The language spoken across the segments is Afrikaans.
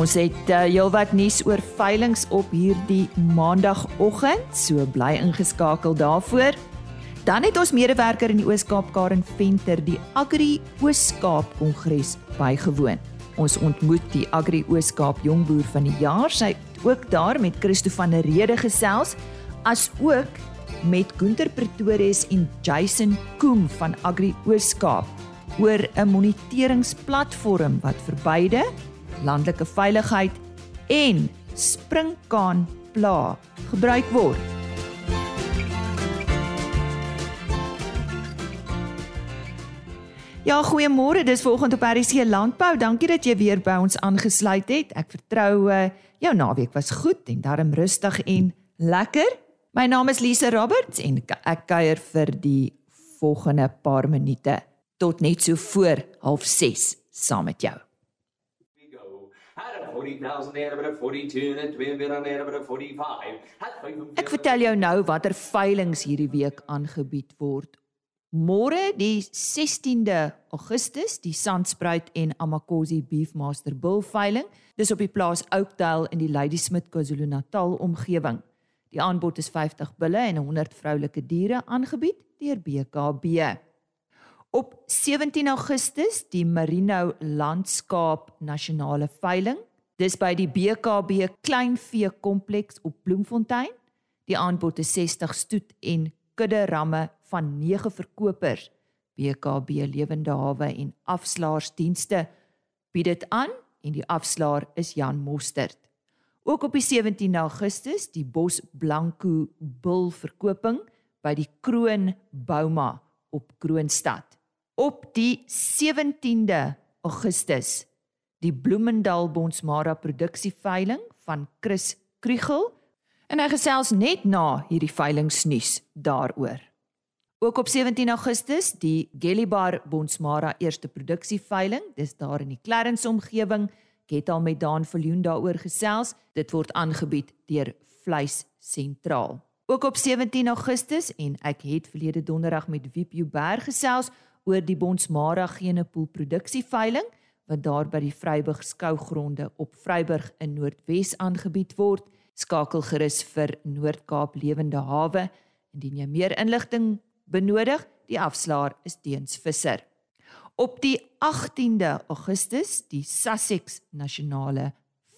Ons het uh, heelwat nuus oor veilinge op hierdie maandagooggend, so bly ingeskakel daarvoor. Dan het ons medewerker in die Oos-Kaap Karen Venter die Agri Oos-Kaap Kongres bygewoon. Ons ontmoet die Agri Oos-Kaap Jongboer van die jaar. Sy het ook daar met Christo van der Rede gesels, as ook met Gunter Pretorius en Jason Koem van Agri Oos-Kaap oor 'n moniteringsplatform wat vir beide landelike veiligheid en springkaanpla gebruik word. Ja, goeiemôre. Dis vanoggend op RC Landbou. Dankie dat jy weer by ons aangesluit het. Ek vertrou uh, jou naweek was goed en darm rustig en lekker. My naam is Lise Roberts en ek kuier vir die volgende paar minute tot net so voor 06:30 saam met jou. Ek vertel jou nou watter veilinge hierdie week aangebied word. Môre die 16de Augustus, die Sandspruit en Amakosi Beefmaster Bull veiling. Dis op die plaas Oakdale in die Ladysmith KwaZulu-Natal omgewing. Die aanbod is 50 bulle en 100 vroulike diere aangebied deur BKB. Op 17 Augustus die Merino Landskaap Nasionale Veiling. Dis by die BKB Kleinvee Kompleks op Bloemfontein. Die aanbod is 60 stoet en kudde ramme van 9 verkopers. BKB Lewende Hawe en Afslaarsdienste bied dit aan en die afslaer is Jan Mostert. Ook op die 17 Augustus die Bos Blanco Bul verkoping by die Kroon Bouma op Kroonstad op die 17de Augustus die Bloemendal Bonsmara produksieveiling van Chris Krugel en hy gesels net na hierdie veilingsnuus daaroor. Ook op 17 Augustus die Gellibar Bonsmara eerste produksieveiling, dis daar in die Clarence omgewing, het al met Daan Viljoen daaroor gesels. Dit word aangebied deur Vleis Sentraal. Ook op 17 Augustus en ek het verlede donderdag met Wiep Berg gesels oor die Bonsmara Genepool produksieveiling wat daar by die Vryburg skougronde op Vryburg in Noordwes aangebied word. Skakel gerus vir Noord-Kaap Lewende Hawe indien jy meer inligting benodig. Die afslaer is Teens Visser. Op die 18de Augustus die Sussex Nasionale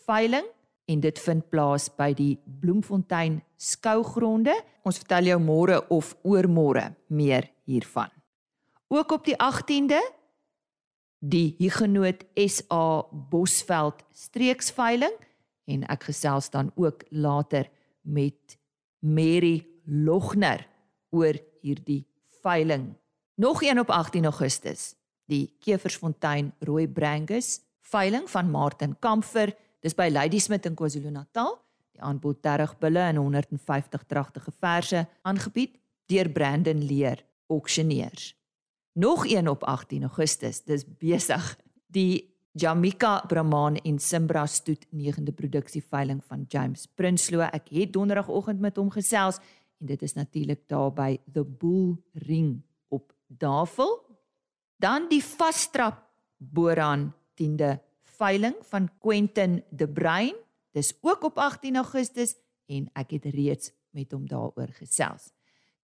Veiling en dit vind plaas by die Bloemfontein skougronde. Ons vertel jou môre of oormôre meer hiervan. Ook op die 18de die Huguenot SA Bosveld streeksveiling en ek gesels dan ook later met Mary Logner oor hierdie veiling. Nog een op 18 Augustus, die Keversfontein Rooi Brangus veiling van Martin Kamfer, dis by Ladysmith in KwaZulu-Natal. Die aanbod 30 bulle en 150 dragtige verse aangebied deur Brandon Leer Auctioneers nog een op 18 Augustus. Dis besig. Die Jamaica Brahman en Simbra stoet 9de produksieveiling van James Prinsloo. Ek het donderdagoggend met hom gesels en dit is natuurlik daar by The Bull Ring op Davel. Dan die Vastrap Boran 10de veiling van Quentin De Bruin. Dis ook op 18 Augustus en ek het reeds met hom daaroor gesels.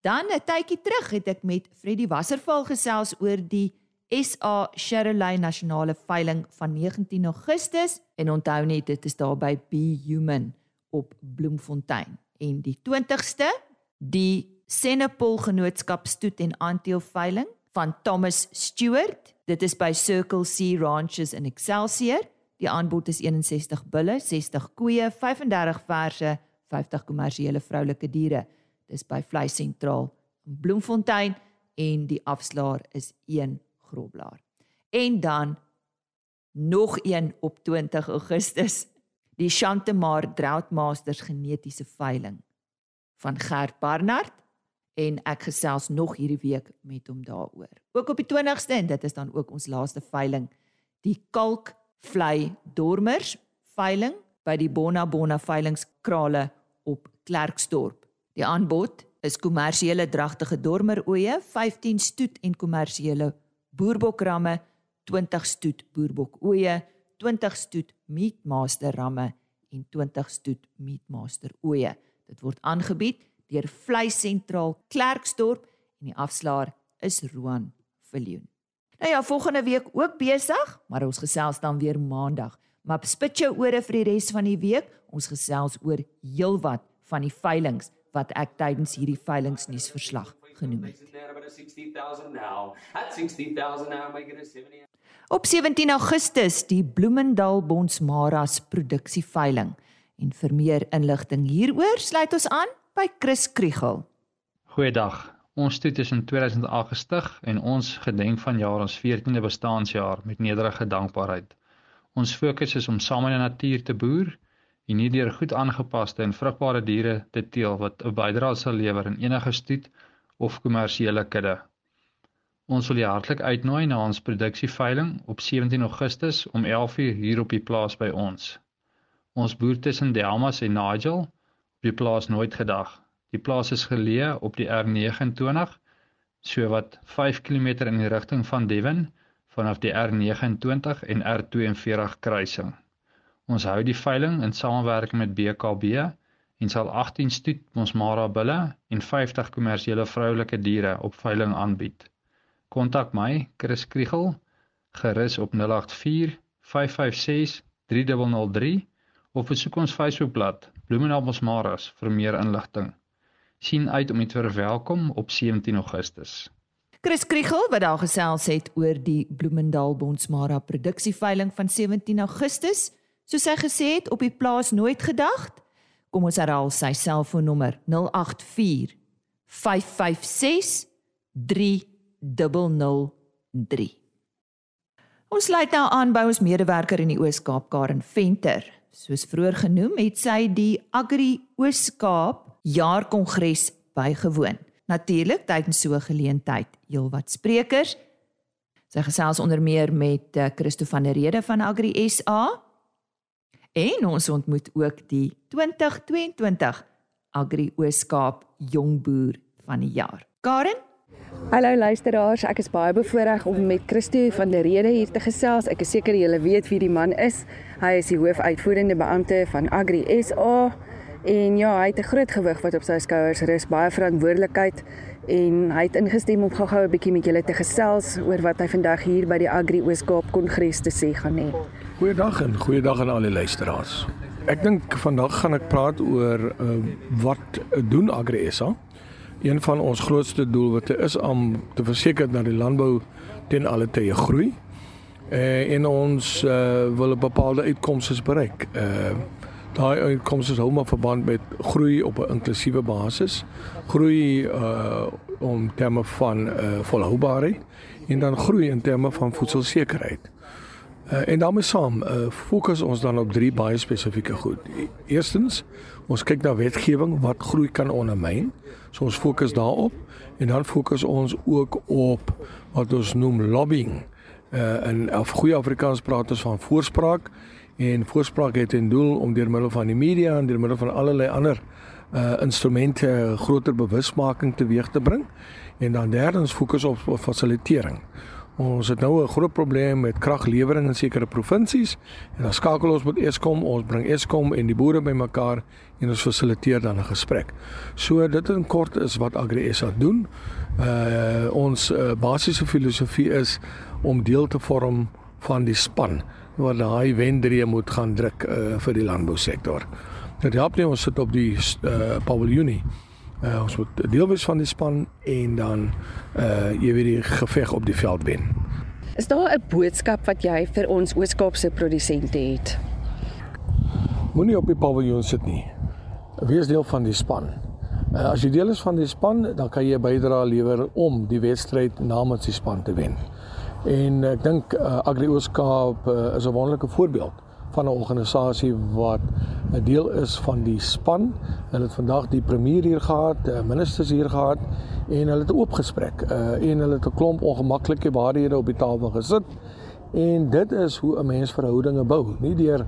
Dan 'n tydjie terug het ek met Freddie Wasserval gesels oor die SA Sherlock Nasionale Veiling van 19 Augustus. En onthou net dit is daar by Be Human op Bloemfontein. En die 20ste die Senepol Genootskap Stoet en Anteel Veiling van Thomas Stewart. Dit is by Circle C Ranches in Excelsior. Die aanbod is 61 bulle 60 koeie 35 verse 50 kommersiële vroulike diere dis by Vleis Sentraal in Bloemfontein en die afslaer is 1 groblaar. En dan nog een op 20 Augustus die Chantemar Droughtmasters genetiese veiling van Gert Barnard en ek gesels nog hierdie week met hom daaroor. Ook op die 20ste en dit is dan ook ons laaste veiling die Kalk Vlei Dormers veiling by die Bona Bona veilingskrale op Klerksdorp. Die aanbod is kommersiële dragtige dormeroeie, 15 stoet en kommersiële boerbokramme, 20 stoet boerbokoeie, 20 stoet Meatmaster ramme en 20 stoet Meatmaster oeye. Dit word aangebied deur Vleis Sentraal Klerksdorp en die afslaer is Roan Viljoen. Nou ja, volgende week ook besig, maar ons gesels dan weer maandag. Maar spit jou ore vir die res van die week. Ons gesels oor heelwat van die veilinge wat ek tydens hierdie veilingsnuusverslag genoem het. Op 17 Augustus die Bloemendal Bonsmaras produksieveiling en vir meer inligting hieroor sluit ons aan by Chris Kriegel. Goeiedag. Ons stoet is in 2008 gestig en ons gedenk van jaar ons 14de bestaanjaar met nederige dankbaarheid. Ons fokus is om saam in die natuur te boer en nie deur goed aangepaste en vrugbare diere te teel wat 'n bydrae sal lewer in enige stoet of kommersiële kudde. Ons wil julle hartlik uitnooi na ons produksieveiling op 17 Augustus om 11:00 hier op die plaas by ons. Ons boer tussen Delmas en Nigel op die plaas nooit gedag. Die plaas is geleë op die R29 so wat 5 km in die rigting van Devon vanaf die R29 en R42 kruising. Ons hou die veiling in samewerking met BKB en sal 18 stoet Mosmara bulle en 50 kommersiële vroulike diere op veiling aanbied. Kontak my, Chris Kriegel, gerus op 084 556 3003 of besoek ons Facebookblad Bloemendaal Mosmaras vir meer inligting. Sien uit om u te verwelkom op 17 Augustus. Chris Kriegel wat daar gesels het oor die Bloemendaal Bonsmara produksieveiling van 17 Augustus, soos hy gesê het op die plaas nooit gedag. Kom ons herhaal sy selfoonnommer 084 556 3003. Ons sluit nou aan by ons medewerker in die Oos-Kaap Karen Venter. Soos vroeër genoem, het sy die Agri Oos-Kaap jaarkongres bygewoon. Natuurlik tydens so 'n geleentheid heelwat sprekers. Sy gesels onder meer met eh, Christo van der Rede van Agri SA. En ons ontmoet ook die 2022 Agri Oos-Kaap Jongboer van die jaar. Karen Hallo luisteraars, ek is baie bevoorreg om met Christo van der Rede hier te gesels. Ek is seker julle weet wie die man is. Hy is die hoofuitvoerende beampte van Agri SA en ja, hy het 'n groot gewig wat op sy skouers rus, baie verantwoordelikheid en hy het ingestem om gou-gou 'n bietjie met julle te gesels oor wat hy vandag hier by die Agri Oos-Kaap Kongres te sê gaan hê. Goeiedag en goeiedag aan al die luisteraars. Ek dink vandag gaan ek praat oor uh, wat doen Agri SA? Een van ons grootste doelwitte is om te verseker dat die landbou ten alle tye groei. Uh, en ons uh, wil 'n bepaalde uitkomste bereik. Uh, daai uitkomste hou maar verband met groei op 'n inklusiewe basis. Groei uh om terme van uh volhoubaarheid en dan groei in terme van voedselsekerheid. Uh, en daarmee saam uh, fokus ons dan op drie baie spesifieke goed. Eerstens, ons kyk na wetgewing wat groei kan ondermyn. So ons fokus daarop en dan fokus ons ook op wat ons noem lobbying. Uh in of goeie Afrikaans praat ons van voorspraak en voorspraak het ten doel om deur middel van die media en deur middel van allerlei ander uh instrumente groter bewusmaking teweeg te bring. En dan derdens fokus op, op fasilitering. Ons het nou 'n groot probleem met kraglewering in sekere provinsies en dan skakel ons met Eskom, ons bring Eskom en die boere bymekaar en ons fasiliteer dan 'n gesprek. So dit in kort is wat Agri SA doen. Uh ons uh, basiese filosofie is om deel te vorm van die span wat daai wendrie moet gaan druk uh, vir die landbousektor. Dit help nie ons sit op die uh, paviljoenie. Uh, ons moet deel wees van die span en dan uh jy weet die geveg op die veld wen. Is daar 'n boodskap wat jy vir ons Oos-Kaapse produsente het? Moenie op die paviljoen sit nie. Wees deel van die span. Uh, as jy deel is van die span, dan kan jy 'n bydrae lewer om die wedstryd namens die span te wen. En ek dink uh, Agri Ooskaap uh, is 'n wonderlike voorbeeld van 'n organisasie wat 'n deel is van die span. Hulle het vandag die premier hier gehad, die ministers hier gehad en hulle het 'n oop gesprek. Uh en hulle het 'n klomp ongemaklike waarhede op die tafel gesit. En dit is hoe 'n mens verhoudinge bou, nie deur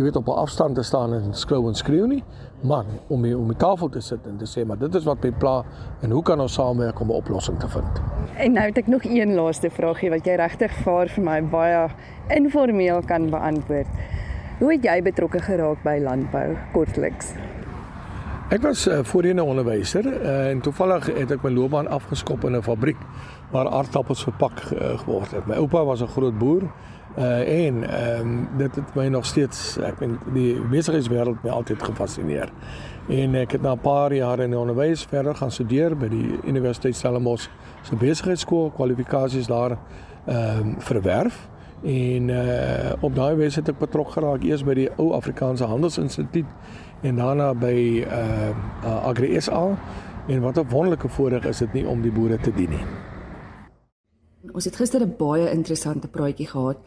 jy weet op 'n afstand te staan en skreeu en skreeu nie, maar om die, om die tafel te sit en te sê maar dit is wat my pla en hoe kan ons saamwerk om 'n oplossing te vind. En nou het ek nog een laaste vraagie wat jy regtig vaar vir my baie informeel kan beantwoord. Hoe het jy betrokke geraak by landbou kortliks? Ek was uh, voorheen 'n onderwyser uh, en toevallig het ek my loopbaan afgeskop in 'n fabriek waar aardappels verpak uh, geword het. My oupa was 'n groot boer uh, en um, dit het my nog steeds ek weet die besigheidswêreld my altyd gefassineer. En ek het na 'n paar jaar in die onderwys verder gaan studeer by die Universiteit Stellenbosch se besigheidskool, kwalifikasies daar ehm um, verwerf. En uh, op daai wyse het ek betrokke geraak eers by die ou Afrikaanse Handelsinstituut en daarna by uh, uh Agri SA en wat 'n wonderlike voorreg is dit nie om die boere te dien nie. Ons het gister 'n baie interessante praatjie gehad.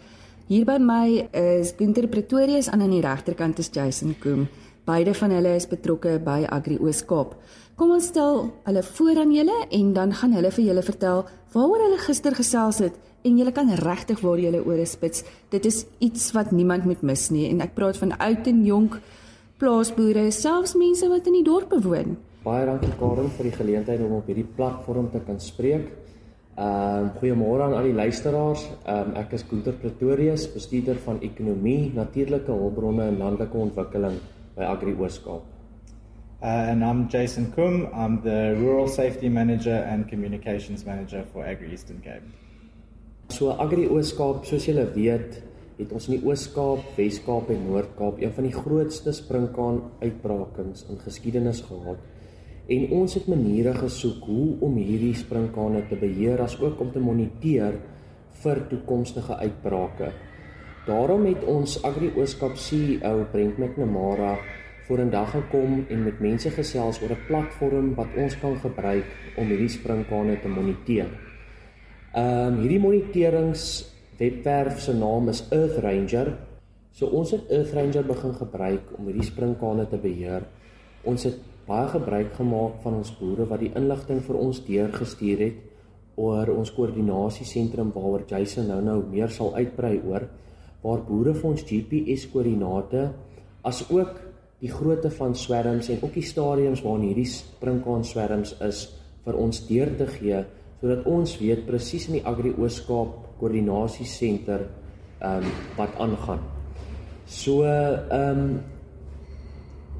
Hier by my is Gunter Pretorius aan aan die regterkant is Jason Koem. Beide van hulle is betrokke by Agri Oos-Kaap. Kom ons stel hulle voor aan julle en dan gaan hulle vir julle vertel waaroor hulle gister gesels het en julle kan regtig waar julle ore spits. Dit is iets wat niemand moet mis nie en ek praat van oud en jonk plaasboere, selfs mense wat in die dorpe woon. Baie dankie Karen vir die geleentheid om op hierdie platform te kan spreek. Ehm uh, goeiemôre aan al die luisteraars. Ehm um, ek is Gunter Pretorius, bestuurder van ekonomie, natuurlike hulpbronne en landelike ontwikkeling by Agri Ooskaap. Uh, and I'm Jason Kum. I'm the Rural Safety Manager and Communications Manager for Agri Eastern Cape. So Agri Ooskaap, soos julle weet, het ons in die Oos-Kaap, Wes-Kaap en Noord-Kaap een van die grootste sprinkaan uitbrakings in geskiedenis gehad. En ons het maniere gesoek hoe om hierdie sprinkane te beheer as ook om te moniteer vir toekomstige uitbrake. Daarom het ons Agri Ooskaap CEO Brent McNamara vorendag gekom en met mense gesels oor 'n platform wat ons kan gebruik om hierdie sprinkane te moniteer. Ehm um, hierdie moniterings webwerf se naam is Earth Ranger. So ons het Earth Ranger begin gebruik om hierdie sprinkane te beheer. Ons het baie gebruik gemaak van ons boere wat die inligting vir ons deurgestuur het oor ons koördinasiesentrum waaroor Jason nou nou meer sal uitbrei oor waar boere vir ons GPS koördinate as ook die grootte van swerms en ook die stadiums waarin hierdie sprinkaan swerms is vir ons deur te gee sodat ons weet presies in die Agri Ooskaap koördinasiesenter ehm um, wat aangaan. So ehm um,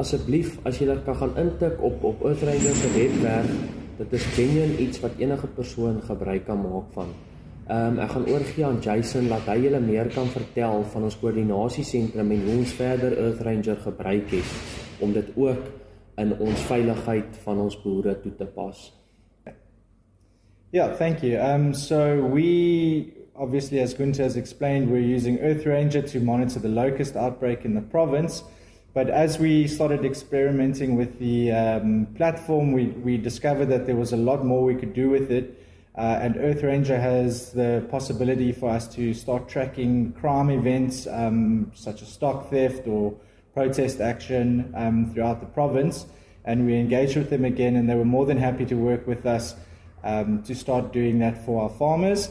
asseblief as jy kan gaan intik op op Earthrider se webwerf, dit is genuen iets wat enige persoon gebruik kan maak van. Ehm um, ek gaan oorgie aan Jason laat hy julle meer kan vertel van ons koördinasiesentrum en hoe ons verder Earthranger gebruik het om dit ook in ons veiligheid van ons boere toe te pas. Yeah, thank you. Um, so we obviously, as Gunther has explained, we're using Earth Ranger to monitor the locust outbreak in the province. But as we started experimenting with the um, platform, we, we discovered that there was a lot more we could do with it. Uh, and Earth Ranger has the possibility for us to start tracking crime events um, such as stock theft or protest action um, throughout the province. And we engaged with them again, and they were more than happy to work with us um, to start doing that for our farmers.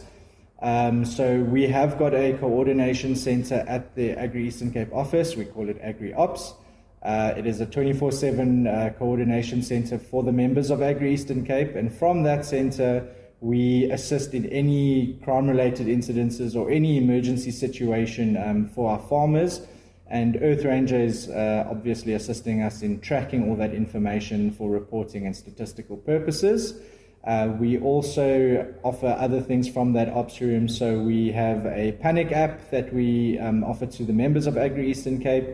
Um, so we have got a coordination center at the Agri Eastern Cape office. We call it Agri Ops. Uh, it is a 24 7 uh, coordination center for the members of Agri Eastern Cape. And from that center, we assist in any crime related incidences or any emergency situation um, for our farmers. And Earth Ranger is uh, obviously assisting us in tracking all that information for reporting and statistical purposes. Uh, we also offer other things from that ops room. So we have a panic app that we um, offer to the members of Agri Eastern Cape.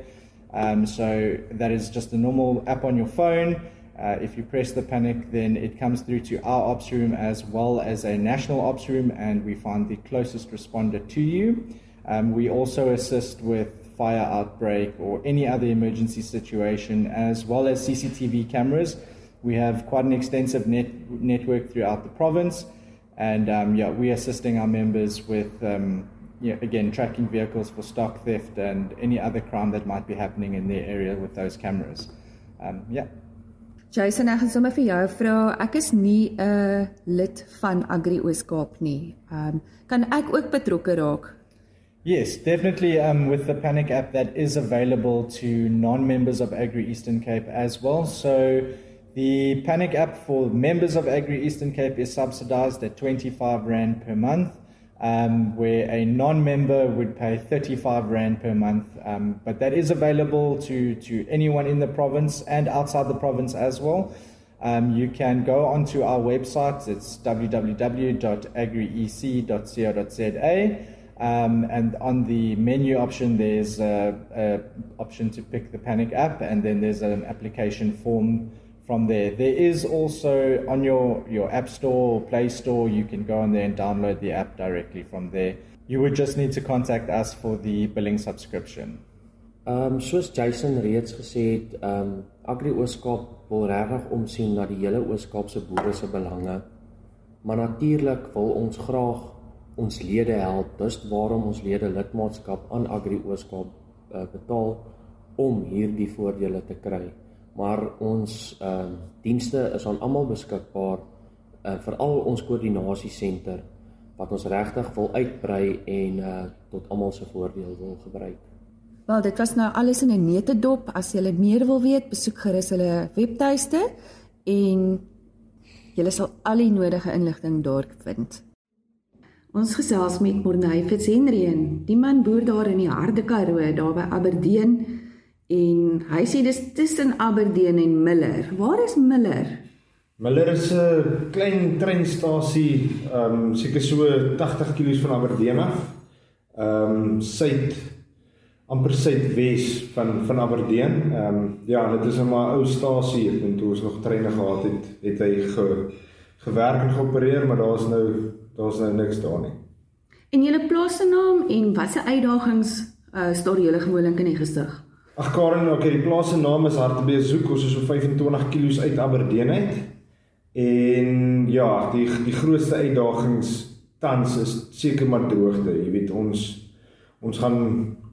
Um, so that is just a normal app on your phone. Uh, if you press the panic, then it comes through to our ops room as well as a national ops room, and we find the closest responder to you. Um, we also assist with fire outbreak or any other emergency situation, as well as CCTV cameras we have quite an extensive net, network throughout the province, and um, yeah, we are assisting our members with um, yeah, again tracking vehicles for stock theft and any other crime that might be happening in their area with those cameras. Um, yeah. Jason, ek gaan sommer vir jou vra. Ek is nie 'n uh, lid van Agri Ooskaap nie. Ehm um, kan ek ook betrokke raak? Yes, definitely. Um, with the Panic app, that is available to non-members of Agri Eastern Cape as well. So the Panic app for members of Agri Eastern Cape is subsidized at 25 rand per month, um, where a non-member would pay 35 rand per month. Um, but that is available to to anyone in the province and outside the province as well. Um, you can go onto our website. It's www.agriec.co.za. Um, and on the menu option, there's an option to pick the Panic app, and then there's an application form from there. There is also on your, your App Store or Play Store, you can go on there and download the app directly from there. You would just need to contact us for the billing subscription. Ehm um, soos Jason reeds gesê het, ehm um, Agri Ooskaap wil regtig omsien na die hele Ooskaap se boere se belange. Maar natuurlik wil ons graag ons lede help. Dis waarom ons lede lidmaatskap aan Agri Ooskaap uh, betaal om hierdie voordele te kry. Maar ons ehm uh, dienste is aan almal beskikbaar, uh, veral ons koördinasiesenter wat ons regtig wil uitbrei en uh, tot almal se voordeel wil gebruik. Wel, dit was nou alles in 'n netedop. As jy meer wil weet, besoek gerus hulle webtuiste en jy sal al die nodige inligting daar vind. Ons gesels met Morney Fitzhenrien. Die man boer daar in die Harde Karoo, daar by Aberdeen en hy sê dis tussen Aberdeen en Miller. Waar is Miller? Miller is 'n klein treinstasie, ehm um, seker so 80 km van Aberdeen af. Ehm um, suid amper suidwes van van Aberdeen. Ehm um, ja, dit is 'n maar ou stasie. Ek dink toe ons nog treine gehad het, het hy ge, gewerk en geopereer, maar daar's nou daar's nou niks daar nie. En julle plaas se naam en watse uitdagings uh staar julle gewoonlik in die gesig? Ag Karen, okay, die plaas se naam is Hartbeeshoek. Ons is so 25 km uit Aberdeen uit. En ja, die die grootste uitdagings tans is seker maar droogte. Jy weet ons ons gaan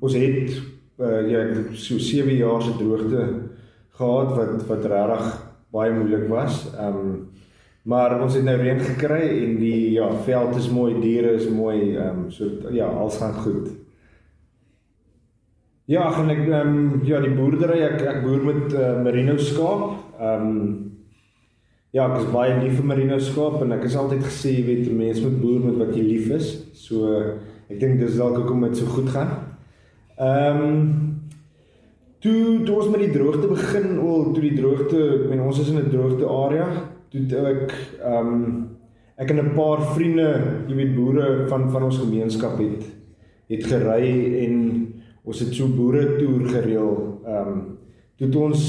ons het uh, ja so 7 jaar se droogte gehad wat wat regtig baie moeilik was. Ehm um, maar ons het nou reën gekry en die ja veld is mooi, diere is mooi, ehm um, so ja, alles gaan goed. Ja, gaan ek ehm um, ja, die boerdery ek ek boer met uh, merino skaap. Ehm um, ja, ek is baie lief vir merino skaap en ek het altyd gesê jy weet mense moet boer met wat jy lief is. So ek dink dis dalk hoekom dit so goed gaan. Ehm um, toe toe ons met die droogte begin, al toe die droogte, ek meen ons is in 'n droogte area, toe ek ehm um, ek en 'n paar vriende, jy weet boere van van ons gemeenskap het het gery en ons het so boere toer gereël. Ehm um, toe ons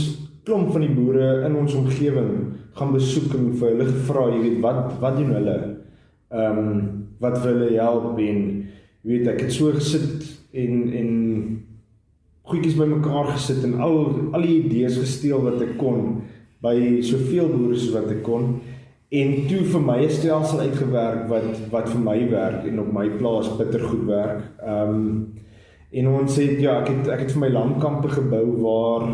klomp van die boere in ons omgewing gaan besoek en vir hulle gevra, jy weet wat wat doen hulle? Ehm um, wat wil hulle help en jy weet ek het so gesit en en goedjies bymekaar gesit en al al die idees gesteel wat ek kon by soveel boere soos wat ek kon en toe vir my 'n stelsel uitgewerk wat wat vir my werk en op my plaas bitter goed werk. Ehm um, en ons het ja, ek het ek het vir my lamkampe gebou waar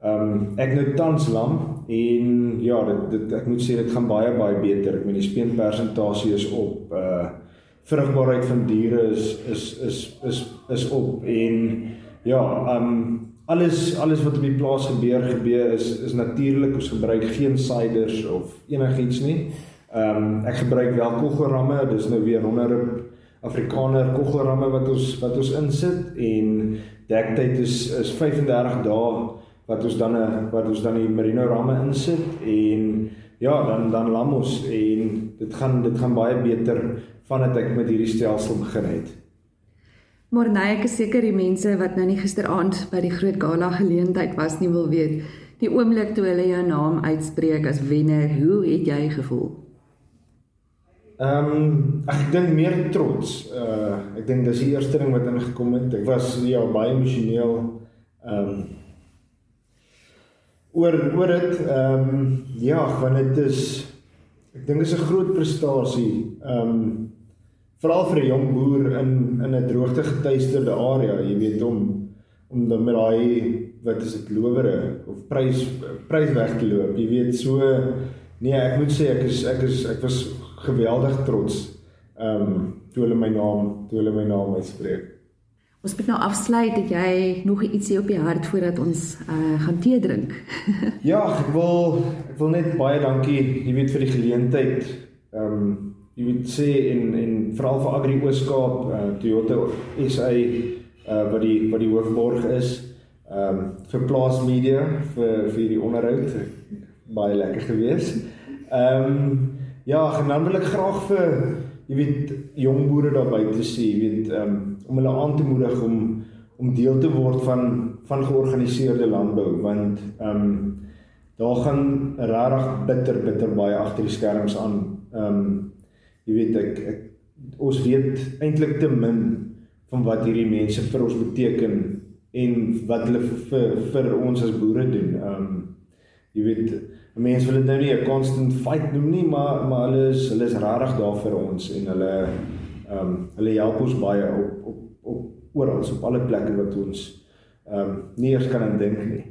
ehm um, ek nou tans lam en ja, dit, dit ek moet sê dit gaan baie baie beter. Ek meen die speenpersentasie is op uh vrugbaarheid van diere is is is is is op en ja, um alles alles wat op die plaas gebeur gebeur is is natuurlik ons gebruik geen siders of enigiets nie. Um ek gebruik wel koggelramme, dis nou weer onderop Afrikaner koggelramme wat ons wat ons insit en dektyd is is 35 dae wat ons dan 'n wat ons dan die merino ramme insit en ja, dan dan lam ons en dit gaan dit gaan baie beter vandat ek met hierdie stelsel begin het. Maar nee, ek is seker die mense wat nou nie gisteraand by die groot gala geleentheid was nie wil weet die oomblik toe hulle jou naam uitspreek as wenner, hoe het jy gevoel? Ehm um, ek dink meer trots. Uh ek dink dis die eerste ding wat ingekom het. Ek was ja baie emosioneel ehm um, oor oor dit ehm um, ja, want dit is ek dink is 'n groot prestasie. Ehm um, veral vir 'n jong boer in in 'n droogte getuisterde area, jy weet om om dan met daai wat is dit lowere of prys prys weg te loop. Jy weet so nee, ek moet sê ek is ek is ek was geweldig trots ehm um, toe hulle my naam toe hulle my naam uitspreek. Ons moet nou afsluit dat jy nog ietsie op die hart voordat ons uh, gaan tee drink. ja, ek wil ek wil net baie dankie, jy weet vir die geleentheid. Ehm um, jy weet sê en en veral vir Agri Ooskaap, uh, Toyota SA uh wat die wat die hoofborg is. Ehm um, vir Plaas Media vir vir die onderhoud baie lekker gewees. Ehm um, ja, en dan wil ek graag vir jy weet jong boere daar buite sê, jy weet um, om hulle aan te moedig om om deel te word van van georganiseerde landbou want ehm um, daar gaan regtig bitter bitter baie agter die skerms aan. Ehm um, jy weet ek, ek ons weet eintlik te min van wat hierdie mense vir ons beteken en wat hulle vir vir ons as boere doen. Ehm um, jy weet mense wil dit nou nie 'n constant fight noem nie, maar maar hulle is hulle is regtig daar vir ons en hulle ehm um, hulle help ons baie op op op oral op alle plekke wat ons ehm um, nie eers kan dink nie.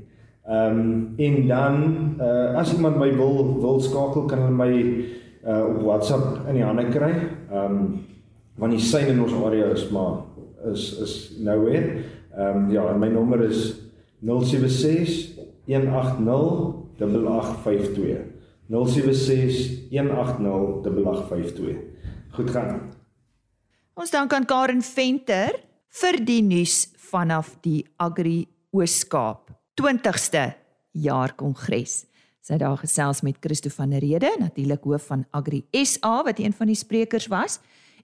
Ehm um, en dan uh, as iemand my wil wil skakel kan hulle my uh, op WhatsApp in die hande kry. Ehm um, want die sein in ons area is maar is is nowhere. Ehm um, ja, my nommer is 076 180 8852. 076 180 8852. Goed gaan. Ons dank aan Karen Venter vir die nuus vanaf die Agri Ooskaap 20ste jaar kongres. Sy het daar gesels met Christo van der Rede, natuurlik hoof van Agri SA wat een van die sprekers was,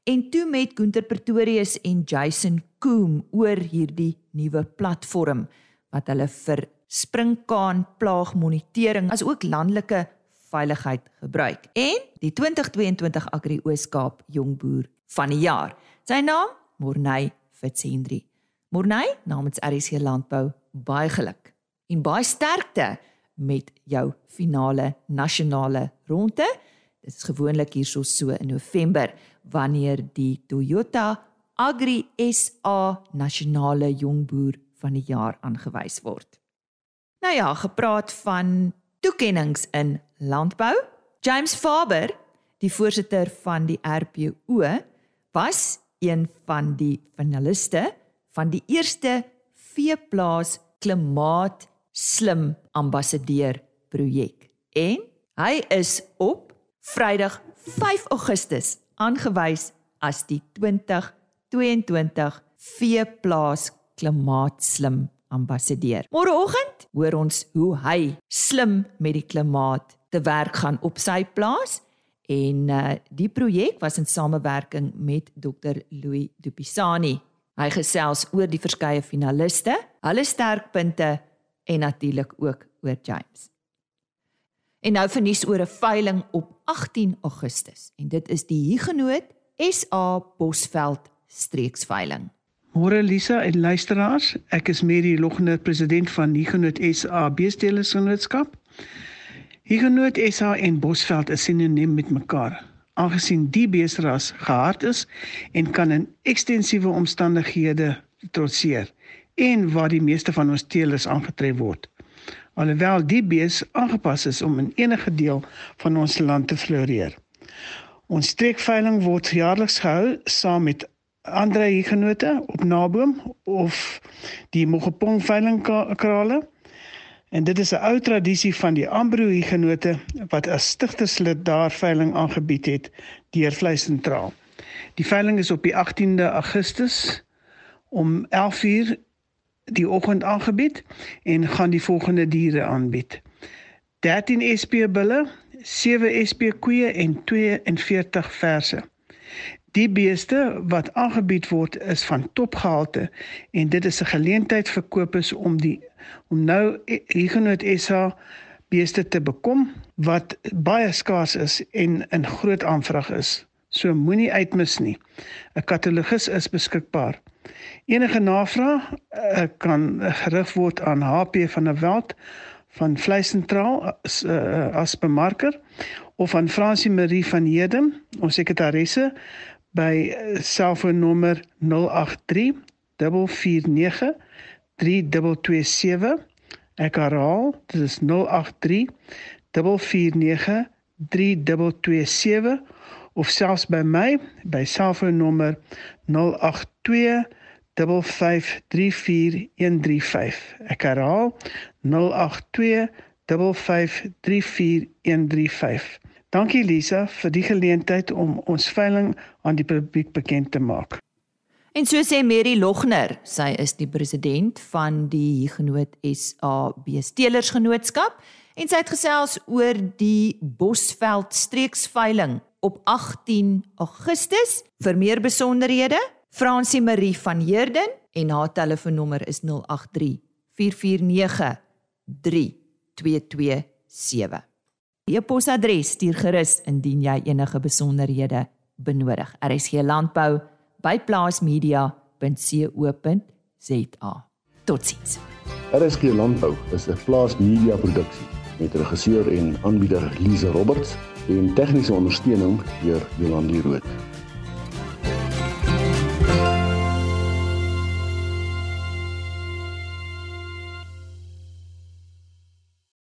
en toe met Gunter Pretorius en Jason Koom oor hierdie nuwe platform wat hulle vir springkaan plaagmonitering as ook landelike veiligheid gebruik. En die 2022 Agri Ooskaap Jongboer van die jaar. Sy naam Morney Fitzhenry. Morney namens RC Landbou baie geluk en baie sterkte met jou finale nasionale ronde. Dit is gewoonlik hierso so in November wanneer die Toyota Agri SA nasionale jongboer van die jaar aangewys word. Nou ja, gepraat van toekennings in landbou. James Faber, die voorsitter van die RPO, was een van die finaliste van die eerste veeplaas klimaat slim ambassadeur projek. En hy is op Vrydag 5 Augustus aangewys as die 2022 veeplaas klimaat slim ambassadeur. Môreoggend hoor ons hoe hy slim met die klimaat te werk gaan op sy plaas en uh, die projek was in samewerking met Dr Louis Dupisani. Hy gesels oor die verskeie finaliste, hulle sterkpunte en natuurlik ook oor James. En nou vernuis oor 'n veiling op 18 Augustus en dit is die Huguenot SA Bosveld streeksveiling. Môre Lisa en luisteraars, ek is Mary Logner, president van Huguenot SA Beestelersgenootskap. Huguenot SA en Bosveld is sinoniem met mekaar, aangesien die beesteras gehard is en kan in ekstensiewe omstandighede trotseer en waar die meeste van ons teelers aangetref word. Alhoewel die bees aangepas is om in enige deel van ons land te floreer. Ons streekveiling word jaarliks gehou saam met ander hiergenote op Naboom of die Mogopong veiling krale. En dit is 'n ou tradisie van die Ambro hiergenote wat as stigterslid daar veiling aangebied het deur Vleis Sentraal. Die veiling is op die 18de Augustus om 11:00 die oggend aangebied en gaan die volgende diere aanbied. 13 SP bulle, 7 SP koeie en 42 verse. Die beeste wat aangebied word is van topgehalte en dit is 'n geleentheid vir kopers om die om nou Huguenot SA beeste te bekom wat baie skaars is en in groot aanvraag is. So moenie uitmis nie. 'n Katalogus is beskikbaar. Enige navraag uh, kan gerig word aan HP van der Walt van Vleis Sentraal as, uh, as bemarker of aan Francie Marie van Hedem, ons sekretaresse by eh, selfoonnommer 083 449 3227. Ek herhaal, dit is 083 449 3227 of selfs by my by selfoonnommer 082 0825534135. Ek herhaal 0825534135. Dankie Lisa vir die geleentheid om ons veiling aan die publiek bekend te maak. En so sê Mary Logner, sy is die president van die Huguenot SA Beestelersgenootskap en sy het gesels oor die Bosveld streeksveiling op 18 Augustus. Vir meer besonderhede, Fransie Marie van Heerden en haar telefoonnommer is 083 449 3227. E-posadres stuur gerus indien jy enige besonderhede benodig. RSG Landbou by plaasmedia.co.za. Totsiens. RSG Landbou is 'n plaasmedia produksie met regisseur en aanbieder Lize Roberts en tegniese ondersteuning deur Jolande Rooi.